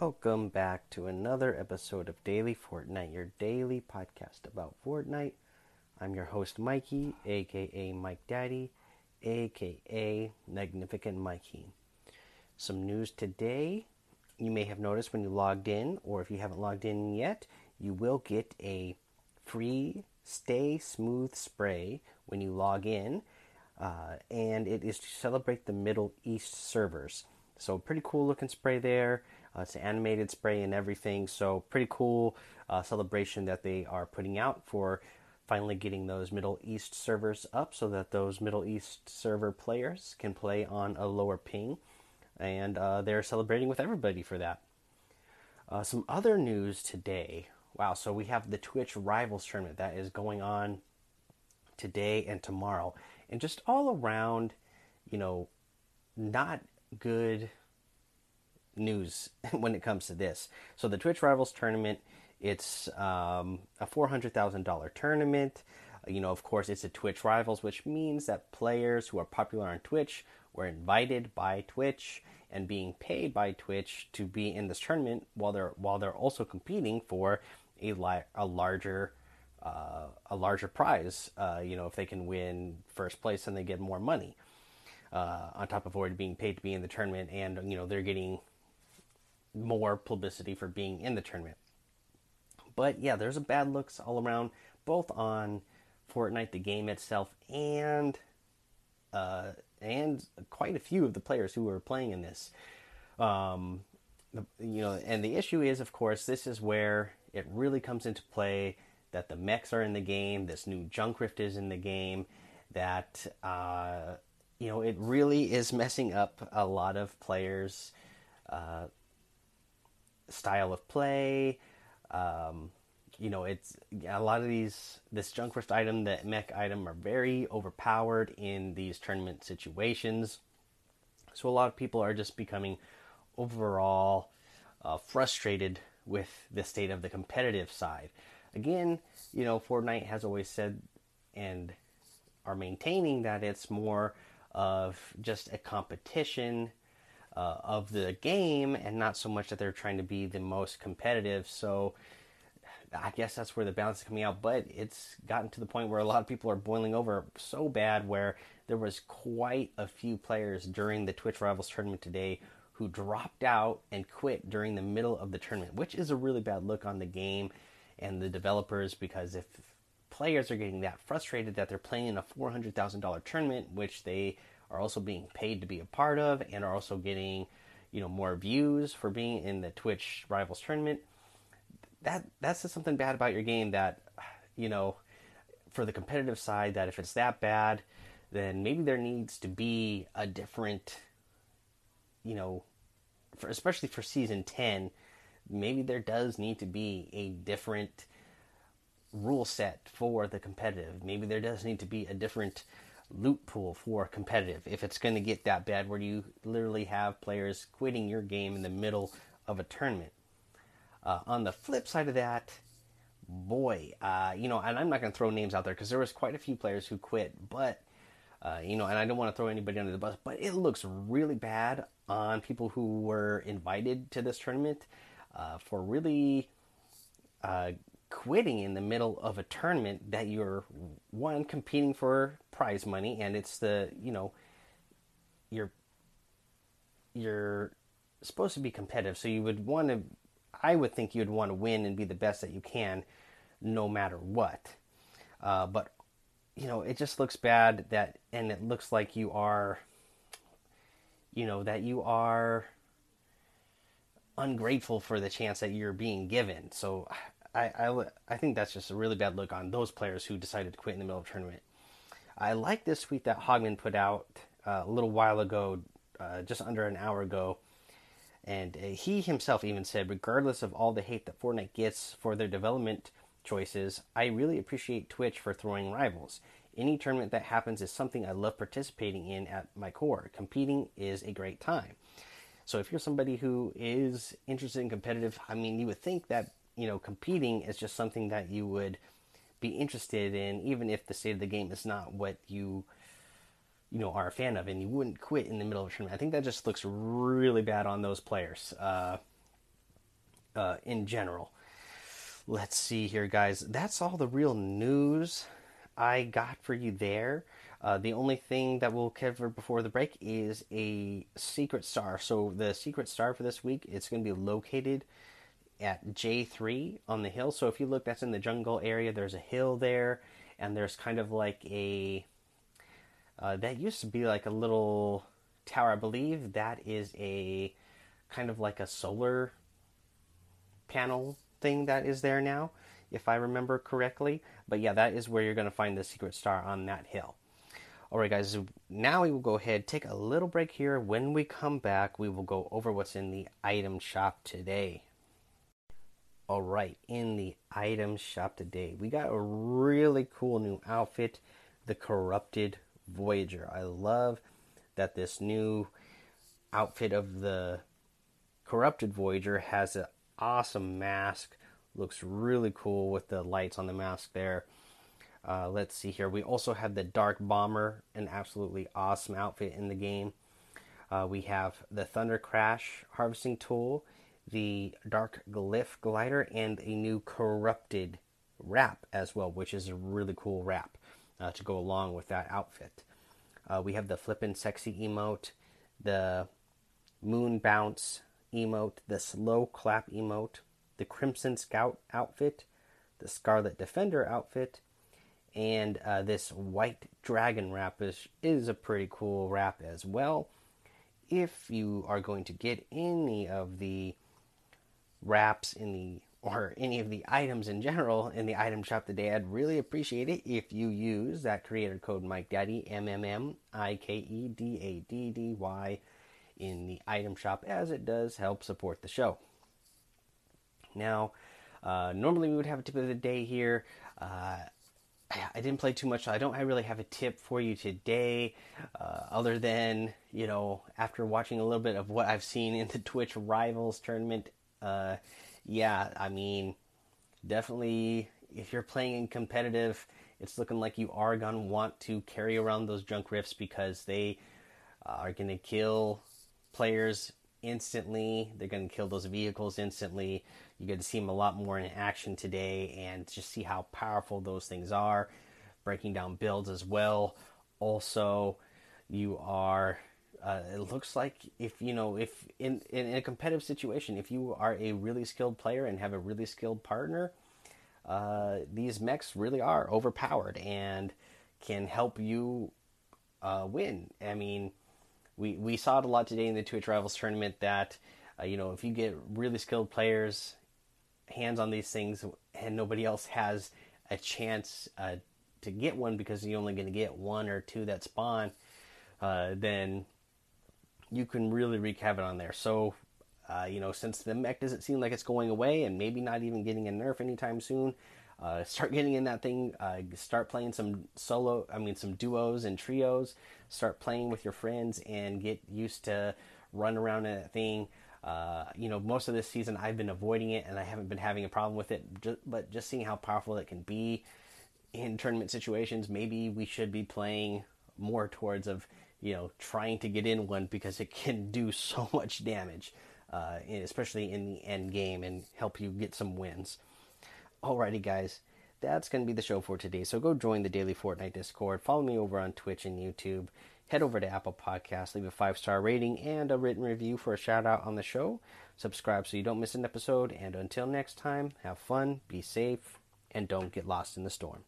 Welcome back to another episode of Daily Fortnite, your daily podcast about Fortnite. I'm your host, Mikey, aka Mike Daddy, aka Magnificent Mikey. Some news today. You may have noticed when you logged in, or if you haven't logged in yet, you will get a free Stay Smooth spray when you log in, uh, and it is to celebrate the Middle East servers. So, pretty cool looking spray there. Uh, it's an animated spray and everything. So, pretty cool uh, celebration that they are putting out for finally getting those Middle East servers up so that those Middle East server players can play on a lower ping. And uh, they're celebrating with everybody for that. Uh, some other news today. Wow, so we have the Twitch Rivals tournament that is going on today and tomorrow. And just all around, you know, not good news when it comes to this. So the Twitch Rivals tournament, it's um, a four hundred thousand dollar tournament. You know, of course, it's a Twitch Rivals, which means that players who are popular on Twitch were invited by Twitch and being paid by Twitch to be in this tournament while they're while they're also competing for a li- a larger uh, a larger prize. Uh, you know, if they can win first place, then they get more money. Uh, on top of already being paid to be in the tournament, and you know they're getting more publicity for being in the tournament. But yeah, there's a bad looks all around, both on Fortnite the game itself and uh, and quite a few of the players who are playing in this. Um, you know, and the issue is, of course, this is where it really comes into play that the mechs are in the game, this new junk rift is in the game, that uh, you know it really is messing up a lot of players' uh, style of play. Um, you know, it's a lot of these this junk rift item, the mech item, are very overpowered in these tournament situations. So a lot of people are just becoming overall uh, frustrated with the state of the competitive side. Again, you know, Fortnite has always said and are maintaining that it's more of just a competition uh, of the game and not so much that they're trying to be the most competitive. So I guess that's where the balance is coming out. But it's gotten to the point where a lot of people are boiling over so bad where there was quite a few players during the Twitch Rivals tournament today who dropped out and quit during the middle of the tournament, which is a really bad look on the game and the developers because if players are getting that frustrated that they're playing in a $400,000 tournament, which they are also being paid to be a part of and are also getting, you know, more views for being in the Twitch Rivals tournament. That that's just something bad about your game that, you know, for the competitive side that if it's that bad, then maybe there needs to be a different, you know, for, especially for season 10, maybe there does need to be a different rule set for the competitive. Maybe there does need to be a different loot pool for competitive if it's going to get that bad where you literally have players quitting your game in the middle of a tournament. Uh, on the flip side of that, boy, uh, you know, and I'm not going to throw names out there because there was quite a few players who quit, but uh, you know, and I don't want to throw anybody under the bus, but it looks really bad on people who were invited to this tournament uh, for really uh, quitting in the middle of a tournament that you're one competing for prize money and it's the you know you're you're supposed to be competitive. So you would want to i would think you'd want to win and be the best that you can no matter what. Uh, but you know it just looks bad that and it looks like you are you know that you are ungrateful for the chance that you're being given. So I, I, I think that's just a really bad look on those players who decided to quit in the middle of the tournament. I like this tweet that Hogman put out uh, a little while ago, uh, just under an hour ago. And uh, he himself even said, regardless of all the hate that Fortnite gets for their development choices, I really appreciate Twitch for throwing rivals. Any tournament that happens is something I love participating in at my core. Competing is a great time. So if you're somebody who is interested in competitive, I mean, you would think that you know, competing is just something that you would be interested in, even if the state of the game is not what you, you know, are a fan of, and you wouldn't quit in the middle of a tournament. I think that just looks really bad on those players. Uh, uh, in general. Let's see here, guys. That's all the real news I got for you there. Uh, the only thing that we'll cover before the break is a secret star. So the secret star for this week, it's going to be located at J3 on the hill. So if you look, that's in the jungle area. There's a hill there, and there's kind of like a uh, that used to be like a little tower. I believe that is a kind of like a solar panel thing that is there now, if I remember correctly. But yeah, that is where you're going to find the secret star on that hill. Alright, guys, now we will go ahead, take a little break here. When we come back, we will go over what's in the item shop today. Alright, in the item shop today, we got a really cool new outfit the Corrupted Voyager. I love that this new outfit of the Corrupted Voyager has an awesome mask. Looks really cool with the lights on the mask there. Uh, let's see here. We also have the Dark Bomber, an absolutely awesome outfit in the game. Uh, we have the Thunder Crash harvesting tool, the Dark Glyph glider, and a new Corrupted wrap as well, which is a really cool wrap uh, to go along with that outfit. Uh, we have the Flippin' Sexy emote, the Moon Bounce emote, the Slow Clap emote, the Crimson Scout outfit, the Scarlet Defender outfit, and uh, this White Dragon wrap is, is a pretty cool wrap as well. If you are going to get any of the wraps in the or any of the items in general in the item shop today, I'd really appreciate it if you use that creator code Mike Daddy M M M I K E D A D D Y in the item shop, as it does help support the show. Now, uh, normally we would have a tip of the day here. Uh, I didn't play too much. So I don't I really have a tip for you today, uh, other than you know after watching a little bit of what I've seen in the Twitch Rivals tournament. Uh, yeah, I mean, definitely if you're playing in competitive, it's looking like you are gonna want to carry around those junk rifts because they are gonna kill players instantly. They're gonna kill those vehicles instantly. You get to see them a lot more in action today and just see how powerful those things are. Breaking down builds as well. Also, you are uh, it looks like if you know if in, in a competitive situation, if you are a really skilled player and have a really skilled partner, uh, these mechs really are overpowered and can help you uh, win. I mean, we we saw it a lot today in the Twitch Rivals tournament that uh, you know if you get really skilled players hands on these things and nobody else has a chance uh, to get one because you're only going to get one or two that spawn, uh, then you can really wreak havoc on there. So, uh, you know, since the mech doesn't seem like it's going away and maybe not even getting a nerf anytime soon, uh, start getting in that thing. Uh, start playing some solo, I mean, some duos and trios. Start playing with your friends and get used to run around in that thing. Uh, you know, most of this season I've been avoiding it and I haven't been having a problem with it, but just seeing how powerful it can be in tournament situations, maybe we should be playing more towards of you know, trying to get in one because it can do so much damage, uh, especially in the end game and help you get some wins. Alrighty, guys, that's going to be the show for today. So go join the Daily Fortnite Discord. Follow me over on Twitch and YouTube. Head over to Apple Podcasts, leave a five star rating and a written review for a shout out on the show. Subscribe so you don't miss an episode. And until next time, have fun, be safe, and don't get lost in the storm.